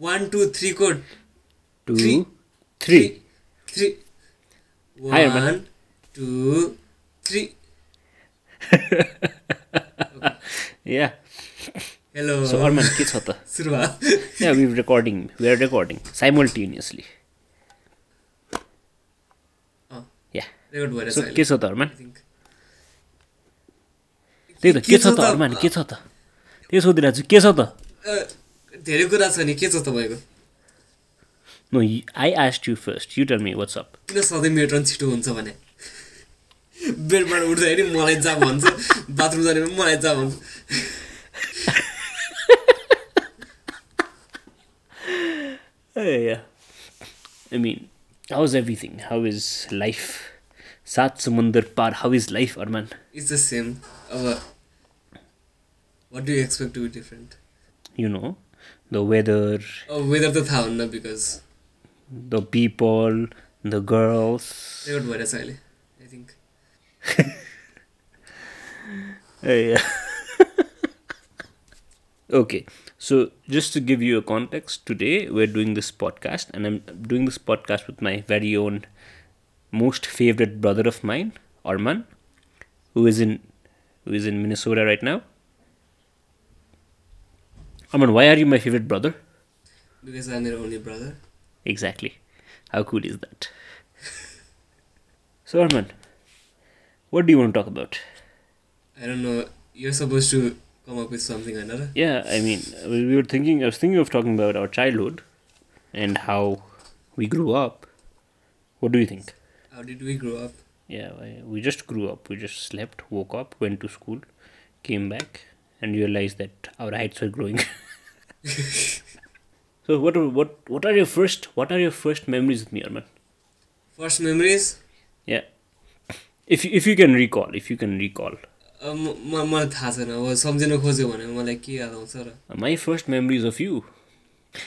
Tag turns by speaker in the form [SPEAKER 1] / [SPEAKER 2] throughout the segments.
[SPEAKER 1] वान two थ्रीको
[SPEAKER 2] two. Three
[SPEAKER 1] three. One two three
[SPEAKER 2] yeah
[SPEAKER 1] hello
[SPEAKER 2] so Arman के छ त
[SPEAKER 1] सुरु भयो
[SPEAKER 2] yeah we recording we are recording simultaneously yeah so के छ त अर्मान
[SPEAKER 1] think.
[SPEAKER 2] त्यही त के छ त अर्मान के छ त त्यही सोधिरहेको छु के छ त
[SPEAKER 1] धेरै कुरा छ नि के छ तपाईँको
[SPEAKER 2] no I asked you first you tell me what's up
[SPEAKER 1] किन सधैँ मेरो टर्न छिटो हुन्छ भने बेडबाट उठ्दाखेरि मलाई जा भन्छ बाथरुम जाने पनि मलाई जा भन्छ
[SPEAKER 2] yeah. I mean how's everything? How is life? सात समुन्दर पार how is life Arman
[SPEAKER 1] it's the same अब what do expect to be different
[SPEAKER 2] you know the weather.
[SPEAKER 1] Oh, weather because
[SPEAKER 2] the people the girls people the girls
[SPEAKER 1] record भइरहेछ I think. Eh,
[SPEAKER 2] yeah. okay so just to give you a context today we're doing this podcast and i'm doing this podcast with my very own most favorite brother of mine arman who is in who is in minnesota right now Arman, why are you my favorite brother?
[SPEAKER 1] Because I'm your only brother.
[SPEAKER 2] Exactly. How cool is that? so, Arman, what do you want to talk about?
[SPEAKER 1] I don't know. You're supposed to come up with something or another.
[SPEAKER 2] Yeah, I mean, we were thinking, I was thinking of talking about our childhood and how we grew up. What do you think?
[SPEAKER 1] How did we grow up?
[SPEAKER 2] Yeah, we just grew up. We just slept, woke up, went to school, came back, and realize that our heights were growing. so what are, what what are your first what are your first memories with me, Arman?
[SPEAKER 1] First memories?
[SPEAKER 2] Yeah. If if you can recall, if you can recall. My first memories of you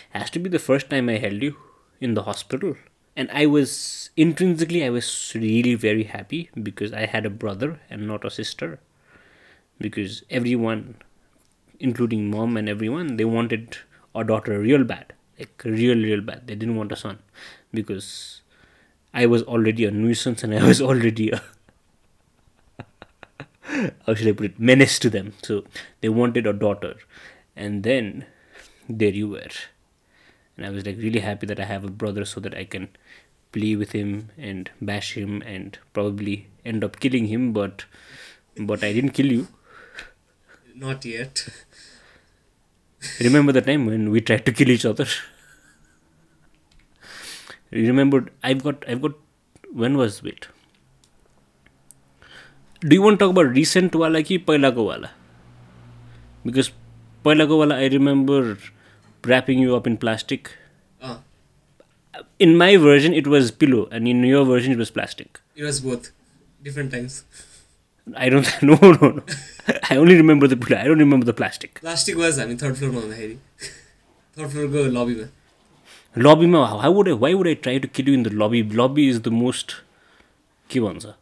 [SPEAKER 2] has to be the first time I held you in the hospital. And I was intrinsically I was really very happy because I had a brother and not a sister. Because everyone, including mom and everyone, they wanted a daughter real bad. Like, real, real bad. They didn't want a son because I was already a nuisance and I was already a how should I put it, menace to them. So they wanted a daughter. And then there you were. And I was like really happy that I have a brother so that I can play with him and bash him and probably end up killing him, but but I didn't kill you.
[SPEAKER 1] Not yet.
[SPEAKER 2] remember the time when we tried to kill each other? you remember I've got I've got when was wait? Do you want to talk about recent wala ki pailago wala? Because pailago wala I remember wrapping you up in plastic.
[SPEAKER 1] Ah.
[SPEAKER 2] In my version it was pillow and in your version it was plastic.
[SPEAKER 1] It was both. Different times.
[SPEAKER 2] I don't no no no. I only remember the pillow. I don't remember the plastic.
[SPEAKER 1] Plastic was हामी third फ्लोरमा हुँदाखेरि third फ्लोरको लबीमा
[SPEAKER 2] लबीमा how would I why would I try to kill you in the lobby lobby is the most के भन्छ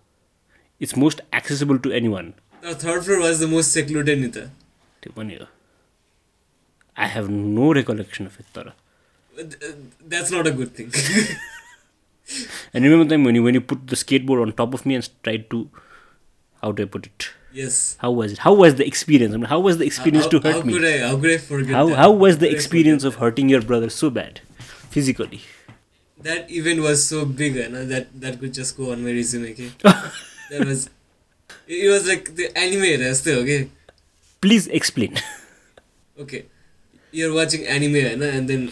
[SPEAKER 2] it's most accessible to anyone
[SPEAKER 1] third floor was the most secluded नि त
[SPEAKER 2] त्यो पनि हो I have no recollection of it तर
[SPEAKER 1] that's not a good thing
[SPEAKER 2] and remember time when you when you put the skateboard on top of me and tried to how do I put it?
[SPEAKER 1] Yes.
[SPEAKER 2] How was it? How was the experience? I mean, how was the experience how, to hurt how me?
[SPEAKER 1] Could I, how could I forget?
[SPEAKER 2] How, that? how was how the experience of hurting your brother so bad, physically?
[SPEAKER 1] That event was so big, eh, and that that could just go on my resume. Okay, that was it was like the anime. right? okay.
[SPEAKER 2] Please explain.
[SPEAKER 1] okay, you're watching anime, eh, no? and then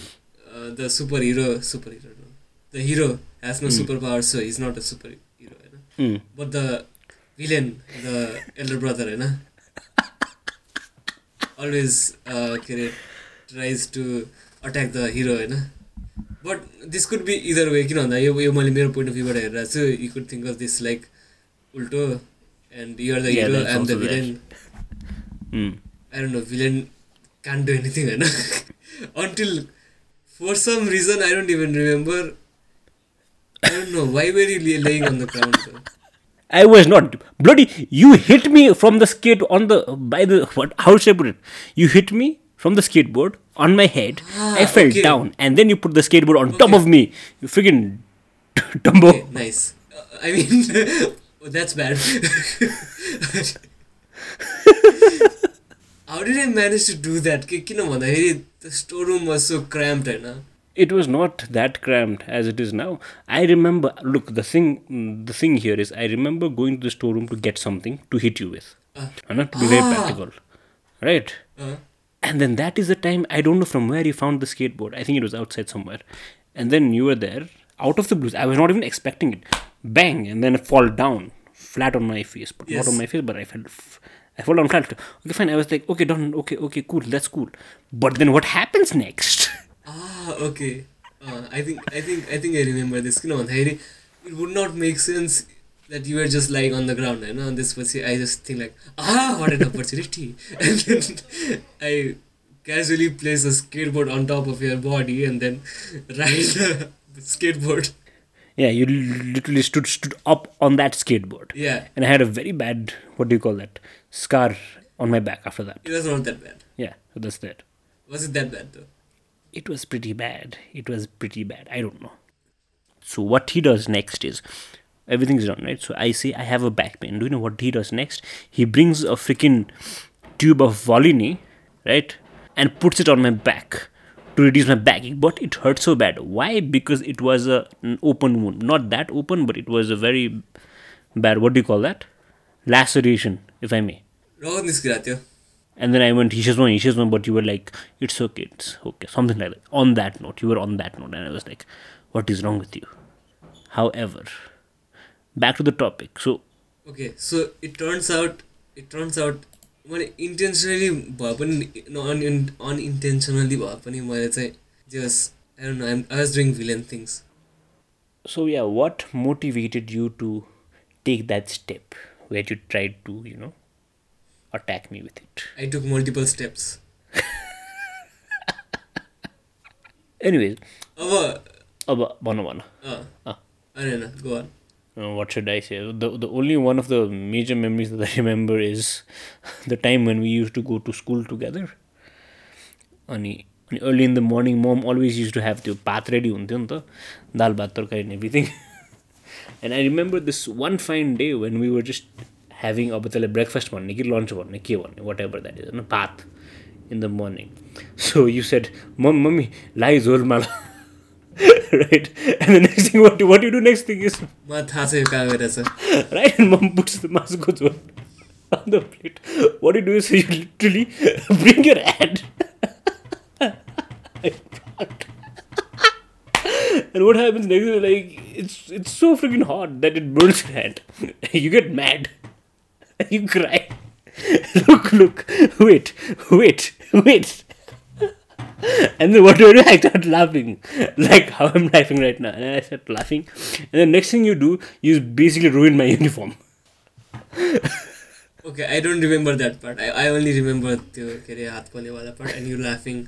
[SPEAKER 1] uh, the superhero, superhero, no? the hero has no mm. superpowers, so he's not a superhero. Eh,
[SPEAKER 2] no?
[SPEAKER 1] Mm. But the villain the elder brother होइन always के अरे tries to attack the hero होइन but this could be either way किन भन्दा यो यो मैले मेरो point of भ्यूबाट हेरेर छु you could think of this like उल्टो and you're the hero
[SPEAKER 2] and
[SPEAKER 1] am the villain I don't know villain can do anything होइन until for some reason I don't even remember I don't know why we're lying on the ground
[SPEAKER 2] I was not bloody. You hit me from the skate on the by the what? How should I put it? You hit me from the skateboard on my head.
[SPEAKER 1] Ah,
[SPEAKER 2] I fell
[SPEAKER 1] okay.
[SPEAKER 2] down, and then you put the skateboard on
[SPEAKER 1] okay.
[SPEAKER 2] top of me. You freaking Dumbo.
[SPEAKER 1] Okay, nice. Uh, I mean, that's bad. how did I manage to do that? किन भन्दाखेरि The storeroom was so cramped, I know.
[SPEAKER 2] It was not that cramped as it is now. I remember. Look, the thing, the thing here is, I remember going to the storeroom to get something to hit you with, and not to be very
[SPEAKER 1] Ah.
[SPEAKER 2] practical, right?
[SPEAKER 1] Uh,
[SPEAKER 2] And then that is the time I don't know from where you found the skateboard. I think it was outside somewhere. And then you were there, out of the blues. I was not even expecting it. Bang! And then I fall down, flat on my face, but not on my face. But I fell, f- I fell down flat. Okay, fine. I was like, okay, done. Okay, okay, cool. That's cool. But then what happens next?
[SPEAKER 1] okay. Uh, i think i think i think i remember this. You know, it would not make sense that you were just lying on the ground होइन you know? was i just think like ah what an opportunity. And then i casually place a skateboard on top of your body and then ride the, the skateboard.
[SPEAKER 2] Yeah you literally stood stood up on that skateboard.
[SPEAKER 1] Yeah.
[SPEAKER 2] And i had a very bad what do you call that scar on my back after that.
[SPEAKER 1] It was not that bad.
[SPEAKER 2] Yeah that's that.
[SPEAKER 1] Was it that bad though?
[SPEAKER 2] it was pretty bad. It was pretty bad. I don't know. So what he does next is everything's done, right? So I say I have a back pain. Do you know what he does next? He brings a freaking tube of Volini, right? And puts it on my back to reduce my back but it hurt so bad. Why? Because it was a, an open wound. Not that open, but it was a very bad, what do you call that? Laceration, if I may.
[SPEAKER 1] Rogan is gratia
[SPEAKER 2] and then I went, Isha's one, says, one, but you were like, it's okay, it's okay, something like that. On that note, you were on that note, and I was like, what is wrong with you? However, back to the topic. So,
[SPEAKER 1] okay, so it turns out, it turns out, मैले intentionally भए पनि अन unintentionally भए पनि मैले चाहिँ जस I don't know I'm I was doing villain things
[SPEAKER 2] so yeah what motivated you to take that step wait you try to you know attack me with it.
[SPEAKER 1] I took multiple steps.
[SPEAKER 2] Anyways.
[SPEAKER 1] Abha.
[SPEAKER 2] Abha, bana bana.
[SPEAKER 1] Uh,
[SPEAKER 2] uh.
[SPEAKER 1] Arena, go on.
[SPEAKER 2] Uh, what should I say? The, the only one of the major memories that I remember is the time when we used to go to school together. Ani, ani early in the morning, mom always used to have the path ready, dal, bat, and everything. and I remember this one fine day when we were just having अब त्यसलाई breakfast भन्ने कि lunch भन्ने के भन्ने वाट ever that is होइन भात in the morning so you set mom mummy लाइ माला right and the next thing what what you do next thing is
[SPEAKER 1] मलाई थाहा छ यो कहाँ गएर
[SPEAKER 2] right and mom puts the मासुको jhol on the plate what you do is you literally bring your hand and what happens next is like it's it's so freaking hot that it burns your hand. you get mad. you cry. look, look, wait, wait, wait. and then what do I do? I start laughing, like how I'm laughing right now. And I start laughing. And the next thing you do, you basically ruin my uniform.
[SPEAKER 1] okay, I don't remember that part. I, I only remember the part and you laughing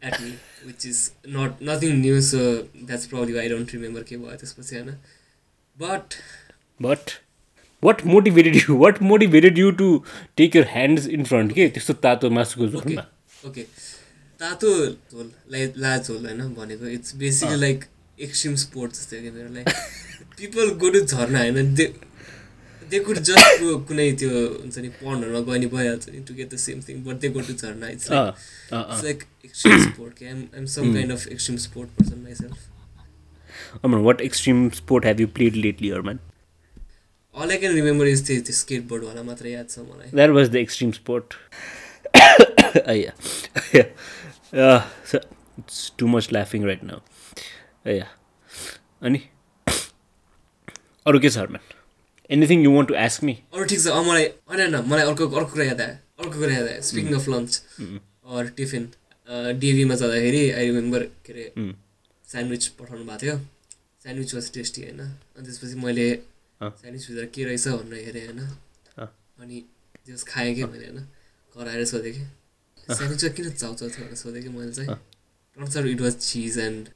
[SPEAKER 1] at me, which is not nothing new. So that's probably why I don't remember. But
[SPEAKER 2] but what motivated you what motivated you to take your hands in front के त्यस्तो तातो मासुको झोलमा?
[SPEAKER 1] Okay तातो झोल like लाज झोल होइन भनेको। It's basically like extreme sports जस्तो क्या मेरो like people go to jharna होइन? दे दे कुड जस्ट कुनै त्यो हुन्छ नि पन्डहरूमा गयो नि भइहाल्छ नि to get the same thing but they go to jharna. It's like it's like extreme sport क्या। I'm some kind of extreme sport person
[SPEAKER 2] myself what extreme sport have you played lately or man
[SPEAKER 1] All I can remember is the, the skateboard वाला मात्र याद छ मलाई
[SPEAKER 2] That was the extreme sport. uh, yeah. yeah. Uh, so it's too much laughing right now. Uh, yeah. Ani? अरू के छ Harman anything you want to ask me
[SPEAKER 1] अरू ठिक छ अँ मलाई होइन होइन मलाई अर्को अर्को कुरा याद आयो अर्को कुरा याद आयो speaking of lunch or tiffin डिएभीमा जाँदाखेरि आई रिमेम्बर के अरे स्यान्डविच पठाउनु भएको थियो स्यान्डविच वाज टेस्टी होइन अनि त्यसपछि मैले
[SPEAKER 2] अँ।
[SPEAKER 1] स्यान्डविचभित्र के रहेछ भनेर हेरेँ होइन। अनि त्यस खाएँ कि मैले होइन घर आएर सोधेँ कि स्यान्डविचमा किन चाउचाउ थियो भनेर सोधेँ कि मैले चाहिँ turns out it was cheese and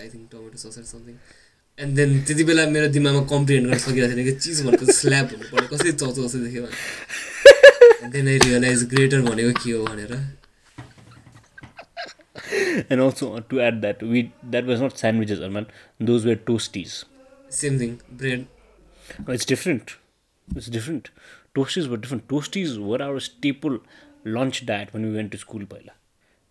[SPEAKER 1] I think tomato sauce or something and then त्यति बेला मेरो दिमागमा कम्प्रिहेन्ड गर्न सकिरहेको थिएन कि चिज भनेको स्ल्याब हुनु पर्यो कसरी चाउचाउ जस्तो देख्यो भने देन आई रियलाइज ग्रेटर भनेको के हो भनेर
[SPEAKER 2] and also to add that we that was not sandwiches, man. Those were toasties.
[SPEAKER 1] Same thing. Bread.
[SPEAKER 2] It's different it's different toasties were different toasties were our staple lunch diet पनि went to school पहिला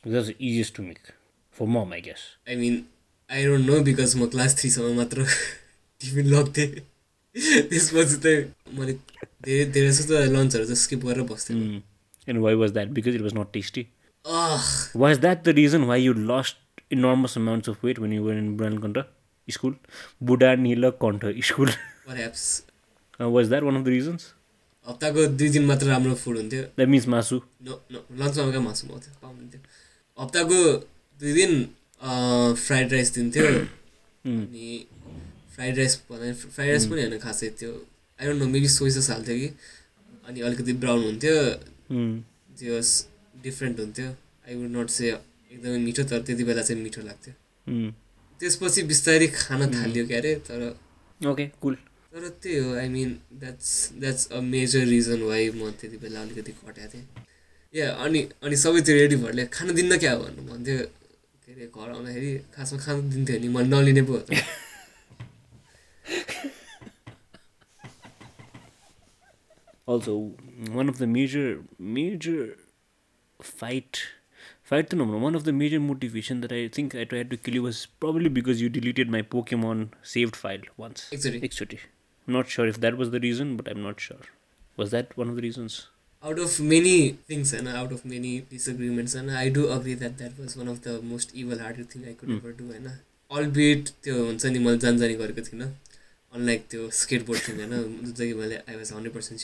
[SPEAKER 2] because easiest to make for म my guess
[SPEAKER 1] I mean I don't know because म class थ्रीसम्म मात्र tiffin लग्थेँ त्यसपछि त मैले धेरै धेरै जस्तो लन्चहरू त स्किप गरेर बस्थेँ
[SPEAKER 2] and why was that because it
[SPEAKER 1] was
[SPEAKER 2] not tasty was that the reason why you lost enormous amounts of weight when you when in brand contra Nila Conta school.
[SPEAKER 1] perhaps
[SPEAKER 2] Uh, was that one of the reasons?
[SPEAKER 1] हप्ताको दुई दिन मात्र राम्रो food हुन्थ्यो।
[SPEAKER 2] Masu.
[SPEAKER 1] No no लन्चमा कहाँ मासु पाउँथ्यो। पाउँथ्यो। हप्ताको दुई दिन फ्राइड राइस दिन्थ्यो। अनि फ्राइड राइस भन्दा फ्राइड राइस पनि होइन खासै त्यो। I don't know maybe soya sauce हाल्थ्यो कि। अनि अलिकति ब्राउन हुन्थ्यो।
[SPEAKER 2] Mm.
[SPEAKER 1] त्यो डिफ्रेन्ट हुन्थ्यो। आई वुड नट से एकदमै मिठो तर त्यति बेला चाहिँ मिठो लाग्थ्यो।
[SPEAKER 2] Mm.
[SPEAKER 1] त्यसपछि बिस्तारै खान थाल्यो क्या अरे तर
[SPEAKER 2] Okay, cool.
[SPEAKER 1] तर त्यही हो I mean that's that's a major reason why म त्यति बेला अलिकति घटाएको थिएँ। या अनि अनि सबै त्यो रेडीभरले खान दिन्न क्या भन्नु भन्थ्यो। के अरे घर आउँदाखेरि खासमा खान दिन्थ्यो नि मैले नलिने पो त।
[SPEAKER 2] Also, one of the major major Number one of the major motivation that I think I tried to kill you was probably because you deleted my Pokemon saved file once.
[SPEAKER 1] Exactly.
[SPEAKER 2] Exactly. I'm not sure if that was the reason, but I'm not sure. Was that one of the reasons?
[SPEAKER 1] Out of many things and out of many disagreements, and I do agree that that was one of the most evil-hearted thing I could mm. ever do, And uh, albeit हुन्छ नि मैले जान जानी गरेको थिइनँ unlike त्यो skateboard thing होइन जुन चाहिँ कि I was was hundred percent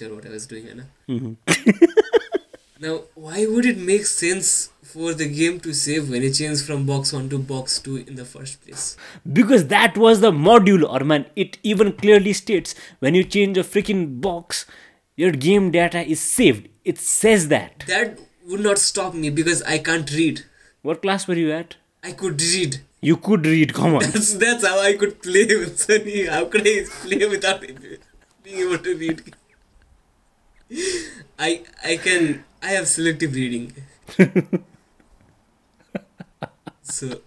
[SPEAKER 1] now, why would it make sense for the game to save when it changes from box 1 to box 2 in the first place?
[SPEAKER 2] Because that was the module, or man, it even clearly states when you change a freaking box, your game data is saved. It says that.
[SPEAKER 1] That would not stop me because I can't read.
[SPEAKER 2] What class were you at?
[SPEAKER 1] I could read.
[SPEAKER 2] You could read, come on.
[SPEAKER 1] That's that's how I could play with Sunny. How could I play without being able to read? I I can I have selective reading. so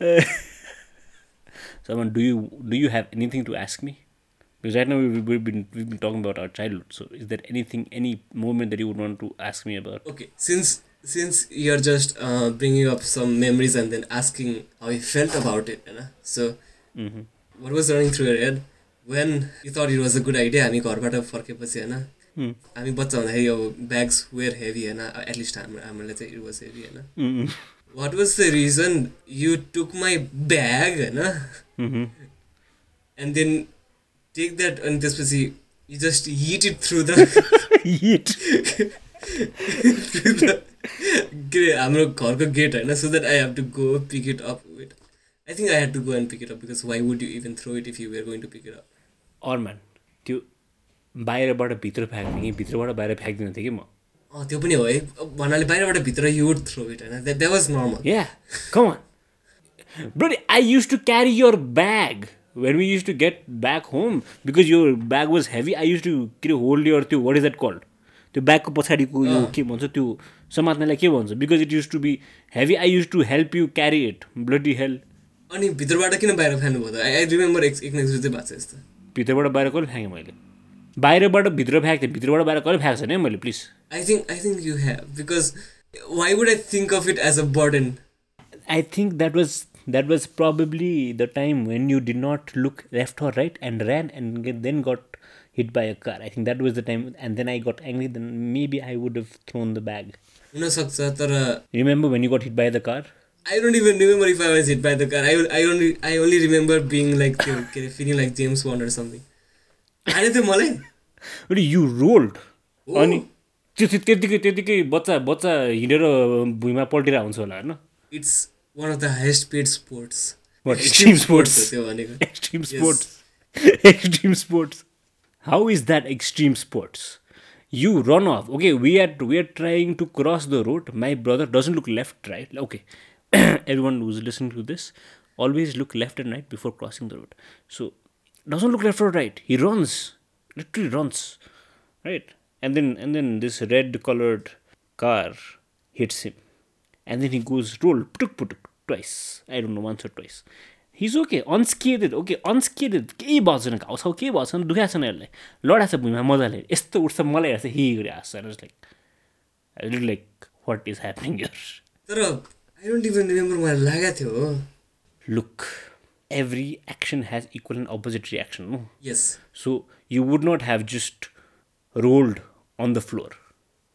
[SPEAKER 2] Someone, do you do you have anything to ask me? Because right now we've, we've been we've been talking about our childhood. So, is there anything, any moment that you would want to ask me about?
[SPEAKER 1] okay, since since you're just uh, bringing up some memories and then asking how you felt about it, you know? so
[SPEAKER 2] Mm-hmm.
[SPEAKER 1] what was running through your head when you thought it was a good idea हामी घरबाट फर्केपछि होइन हामी बच्चा हुँदाखेरि यो bags were heavy होइन at least हाम्रो हामीलाई चाहिँ इट वाज हेभी होइन what was the reason you took my bag होइन एन्ड देन टेक द्याट अनि त्यसपछि you just hit it through the hit के हाम्रो घरको गेट होइन so that I have to go pick it up wait I think I have to go and pick it up because why would you even throw it if you were going to pick it up
[SPEAKER 2] Man, त्यो बाहिरबाट भित्र फ्याँक्ने कि भित्रबाट बाहिर फ्याँक्दिनँ थिएँ कि म।
[SPEAKER 1] त्यो पनि हो। है भन्नाले बाहिरबाट भित्र यु वुड थ्रो इट होइन? That was normal
[SPEAKER 2] come on. Brother, I used to carry your bag. When we used to get back home because your bag was heavy. I used to के अरे hold your त्यो what is that called? त्यो ब्यागको पछाडिको यो के भन्छ त्यो समात्नेलाई के भन्छ? Because it used to be heavy I used to help you carry it bloody help
[SPEAKER 1] अनि भित्रबाट किन बाहिर फ्यान्नु भयो आई रिमेम्बर एक एक नेक्स्ट भएको छ यस्तो।
[SPEAKER 2] भित्रबाट बाहिर कहिले फ्याँकेँ मैले बाहिरबाट भित्र फ्याँक थिएँ भित्रबाट बाहिर कहिले फ्याँक छैन है मैले please
[SPEAKER 1] I think I think you have because why would I think of it as a
[SPEAKER 2] burden I think that was that was probably the time when you did not look left or right and ran and then got hit by a car. I think that was the time, and then I got angry. Then maybe I would have thrown the bag.
[SPEAKER 1] You know, Saksa,
[SPEAKER 2] Remember when you got hit by the car?
[SPEAKER 1] I don't even remember if I was hit by the car I I only I only remember being like त्यो के अरे feeling like James one something आएन थियो मलाई
[SPEAKER 2] यु
[SPEAKER 1] rolled
[SPEAKER 2] अनि त्यो त्यतिकै त्यतिकै बच्चा बच्चा हिँडेर भुइँमा पल्टेर हुन्छ होला होइन?
[SPEAKER 1] It's one of the highest paid sports
[SPEAKER 2] extreme
[SPEAKER 1] sports भनेको। Extreme
[SPEAKER 2] sports extreme sports how is that extreme sports you run off okay we are we are trying to cross the road my brother doesn't look left right okay everyone who's listening to this always look left and right before crossing the road. So doesn't look left or right. He runs literally runs right? And then and then this red colored car hits him. And then he goes roll putuk putuk twice. I don't know once or twice. He's okay, unscathed. Okay, unscathed. केही भएको छैन घाउ छ केही भएको छैन दुखाएको छैन यसलाई लडाएको छ भुइँमा मजाले यस्तो उठ्छ मलाई हेर्छ हि गरी हाँस्छ like like what is happening यर
[SPEAKER 1] तर I don't even remember where laga थियो.
[SPEAKER 2] Look, every action has equal and opposite reaction.
[SPEAKER 1] Yes.
[SPEAKER 2] So you would not have just rolled on the floor.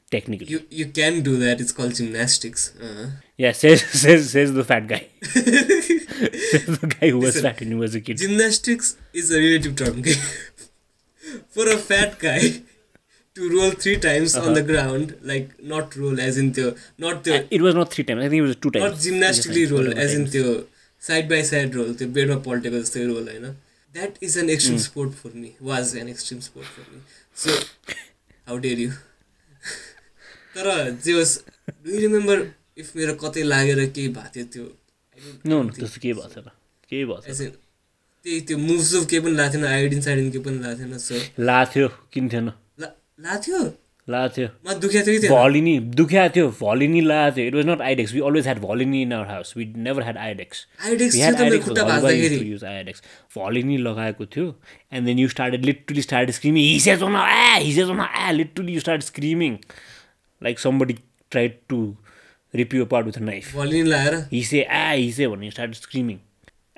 [SPEAKER 2] Technically,
[SPEAKER 1] you you can do that. It's called gymnastics. Uh-huh.
[SPEAKER 2] Yeah, says says says the fat guy. the guy who was
[SPEAKER 1] Listen,
[SPEAKER 2] fat when he was a kid.
[SPEAKER 1] Gymnastics is a relative term. For a fat guy, to roll three times on the ground, like not roll as in the not the.
[SPEAKER 2] It was not three times. I think it was two times.
[SPEAKER 1] Not gymnastically roll as in
[SPEAKER 2] the
[SPEAKER 1] side by side roll. The bed of political the roll, I know. That is an
[SPEAKER 2] extreme
[SPEAKER 1] sport for me. Was an extreme sport for me. So, how dare you? तर जे होस् do remember if मेरो कतै लागेर केही भएको थियो त्यो
[SPEAKER 2] no त्यस्तो केही भएको थिएन केही भएको
[SPEAKER 1] थिएन त्यही त्यो मुभसुभ केही पनि लाग्थेन आयोडिन सायोडिन केही पनि लाग्थेन सो लाथ्यो किन्थेन
[SPEAKER 2] भलिनी दुख्या थियो भलिनी लाएको थियो। It was not Iodex we always had Volini in our house we never had Iodex Iodex Volini लगाएको थियो and then you started literally start screaming हिसेज न आ हिसेज न literally you start screaming like somebody try to rip your part with knife
[SPEAKER 1] Volini
[SPEAKER 2] लगाएर हिसे ए हिसे भन्ने start screaming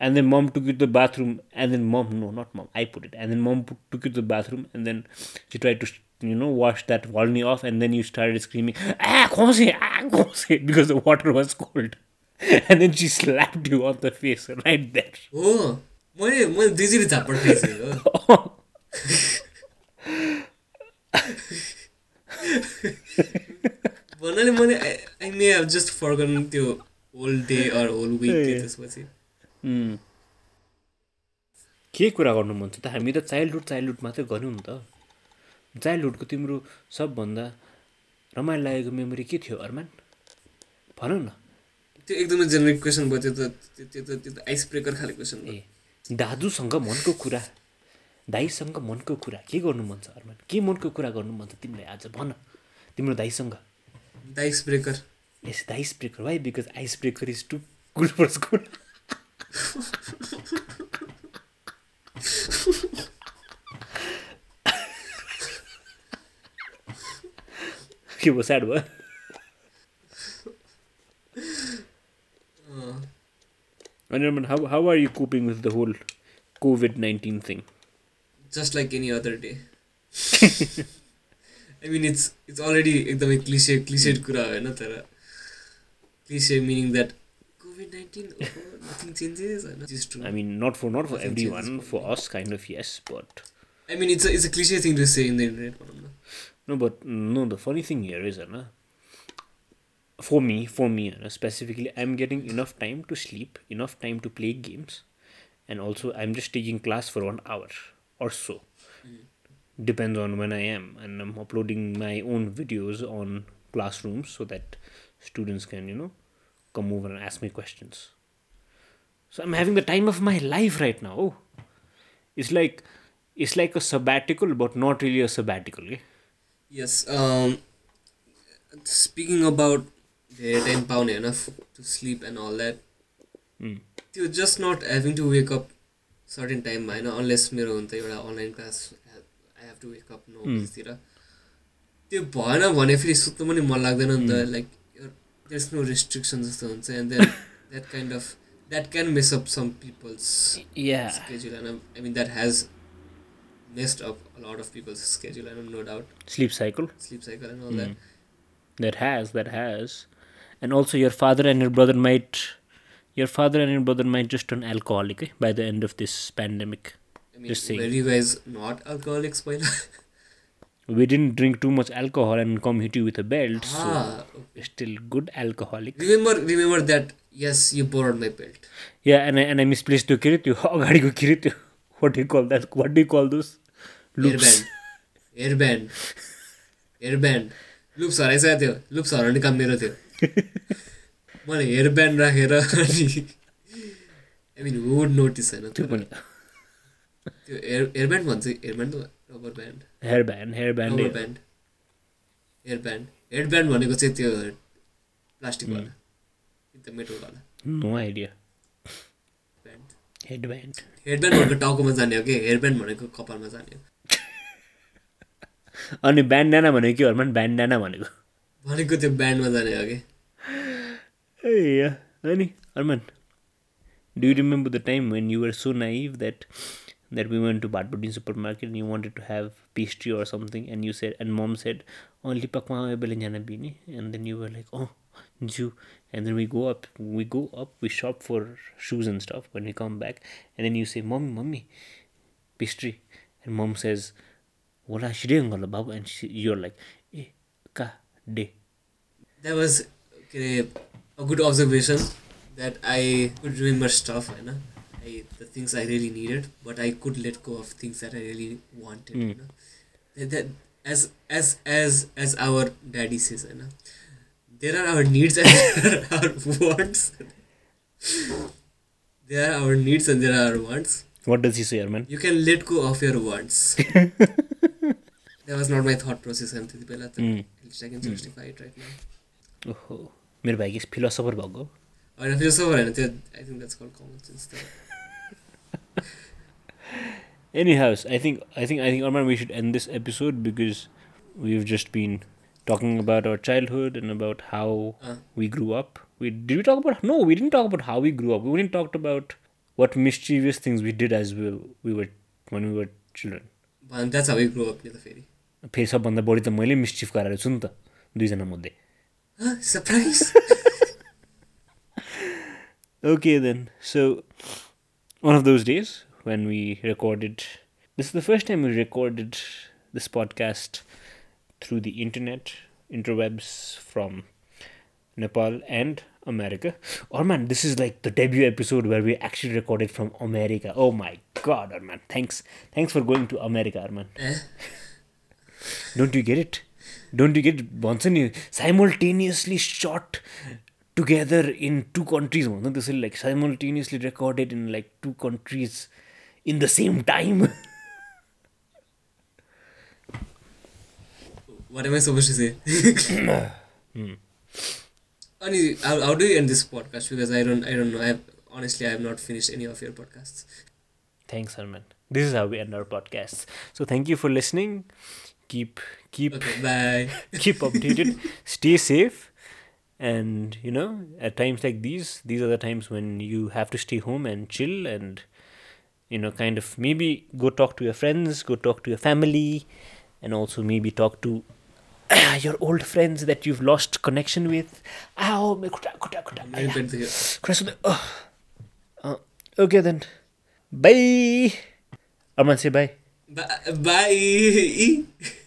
[SPEAKER 2] and then mom to it the bathroom and then mom no not mom I put it and then mom to it the bathroom and then she try to you know wash that volley off and then you started screaming ah khose ah khose because the water was cold and then she slapped you on the face right there
[SPEAKER 1] हो मैले मैले दुईचोटि झापड खाइसकेँ हो भन्नाले मैले I may have just forgotten त्यो whole day or whole week त्यसपछि
[SPEAKER 2] Hmm. के कुरा गर्नु मन छ त हामी त चाइल्डहुड चाइल्डहुड मात्रै गऱ्यौँ नि त चाइल्डहुडको तिम्रो सबभन्दा रमाइलो लागेको मेमोरी के थियो अरमान? भन न।
[SPEAKER 1] त्यो एकदमै जेनरिक क्वेसन भयो त्यो त त्यो त त्यो त आइस ब्रेकर खाले क्वेसन
[SPEAKER 2] ए दाजुसँग मनको कुरा दाईसँग मनको कुरा के गर्नु मन छ अरमान? के मनको कुरा गर्नु मन छ तिमीलाई आज भन। तिम्रो दाईसँग।
[SPEAKER 1] Ice breaker
[SPEAKER 2] yes the ice breaker why because ice breaker is too good for school que você era. uh, Anirman, how how are you coping with the whole
[SPEAKER 1] COVID nineteen thing? Just like any other day. I mean, it's it's already ekdam cliche cliche kura hai na. Cliche meaning that COVID nineteen, oh, nothing changes.
[SPEAKER 2] I mean, not for not for everyone, for us kind of yes, but.
[SPEAKER 1] I mean, it's a it's a cliche thing to say in the internet
[SPEAKER 2] no. But no, the funny thing here is, Anna, for me, for me, Anna, specifically, I'm getting enough time to sleep, enough time to play games, and also I'm just taking class for one hour or so. Mm. Depends on when I am, and I'm uploading my own videos on classrooms so that students can, you know, come over and ask me questions. So I'm having the time of my life right now. It's like it's like a sabbatical, but not really a sabbatical. Eh?
[SPEAKER 1] Yes. Um, speaking about the ain't enough to sleep and all that. Hmm. You're just not having to wake up certain time, unless I know, unless my online class. I have to wake up no. त्यो भएन भने फेरि सुत्नु पनि मन hmm. that, नि त like there's no restriction जस्तो हुन्छ that then that kind of that can mess up some peoples I mean that has messed up a lot of people's schedule. I don't no doubt.
[SPEAKER 2] Sleep cycle.
[SPEAKER 1] Sleep cycle and all mm. that. Hmm.
[SPEAKER 2] That has that has, and also your father and your brother might, your father and your brother might just turn alcoholic eh, by the end of this pandemic.
[SPEAKER 1] I mean,
[SPEAKER 2] just saying.
[SPEAKER 1] were you guys not alcoholic?
[SPEAKER 2] we didn't drink too much alcohol and come hit you with a belt.
[SPEAKER 1] Ah,
[SPEAKER 2] so okay. still good alcoholic.
[SPEAKER 1] Remember, remember that. Yes, you borrowed my belt.
[SPEAKER 2] Yeah, and I, and I misplaced your kirityo. Oh, God, you kirityo. What do you call that? What do you call those? Loops.
[SPEAKER 1] Loops हराइसकेको थियो loops हराउने काम मेरो थियो मैले hair band राखेर अनि आई मिन would notice होइन
[SPEAKER 2] त्यो पनि
[SPEAKER 1] त्यो हेयर हेयर ब्यान्ड भन्छ hair band rubber band
[SPEAKER 2] hair band hair band
[SPEAKER 1] rubber band hair band भनेको चाहिँ त्यो प्लास्टिकवाला एकदम मेटलवाला
[SPEAKER 2] नो आइडिया हेडब्यान्ड
[SPEAKER 1] हेडब्यान्ड भनेको टाउकोमा जाने हो कि? हेडब्यान्ड भनेको कपालमा जाने हो।
[SPEAKER 2] अनि ब्यान्ड डाना भनेको के हरमा ब्यान्डाना भनेको।
[SPEAKER 1] भनेको त्यो ब्यान्डमा जाने हो कि?
[SPEAKER 2] अनि नि do you remember the time when you were so naive that that we went to Bhatbhateni supermarket you wanted to have pastry or something and you said and mom said only पाक वहाँ जान बिनी and then you were like uh Jew, and then we go up, we go up, we shop for shoes and stuff. When we come back, and then you say, "Mommy, mommy, pastry," and mom says, What are "Wala shirengala baby?" and she, you're like, "Eh,
[SPEAKER 1] ka de." That was okay, a good observation that I could remember stuff, you know, I, the things I really needed, but I could let go of things that I really wanted. Mm. You hmm. know, that, that as as as as our daddy says, you know there are our needs and there are our wants. there are
[SPEAKER 2] our needs and there are our wants. What does he say, Arman?
[SPEAKER 1] You can let go of your wants. that was not my thought process and त्यति बेला त I can hmm. justify it right now.
[SPEAKER 2] ओहो मेरो भाइ is philosopher भएको
[SPEAKER 1] होइन philosopher होइन त्यो I think that's called common sense
[SPEAKER 2] Anyhow, I think I think I think Arman, we should end this episode because we've just been talking about our childhood and about how
[SPEAKER 1] uh.
[SPEAKER 2] we grew up. We did we talk about no, we didn't talk about how we grew up. We only talked about what mischievous things we did as we we were when we were children.
[SPEAKER 1] That's how grow up त फेरि
[SPEAKER 2] फेरि सबभन्दा बढी त मैले mischief गराएर छु नि त दुईजना मध्ये
[SPEAKER 1] surprise
[SPEAKER 2] okay then so one of those days when we recorded this the first time we recorded this podcast through the internet, interwebs from Nepal and America. Or oh, man, this is like the debut episode where we actually recorded from America. Oh my god, Arman. Thanks. Thanks for going to America, Arman.
[SPEAKER 1] Eh?
[SPEAKER 2] Don't you get it? Don't you get it? you simultaneously shot together in two countries This is like simultaneously recorded in like two countries in the same time What am
[SPEAKER 1] I supposed to say? hmm. How, how do you end this podcast? Because I don't, I don't know. I have, honestly, I have not finished any of your podcasts.
[SPEAKER 2] Thanks, Arman. This is how we end our podcast. So thank you for listening. Keep, keep,
[SPEAKER 1] okay, bye.
[SPEAKER 2] keep updated. Stay safe. And you know, at times like these, these are the times when you have to stay home and chill and you know, kind of maybe go talk to your friends, go talk to your family, and also maybe talk to your old friends that you've lost connection with. Ow, my kuta, kuta, kuta.
[SPEAKER 1] Very bad to
[SPEAKER 2] oh. Uh, okay then. Bye. Arman, say bye.
[SPEAKER 1] Bye. Bye.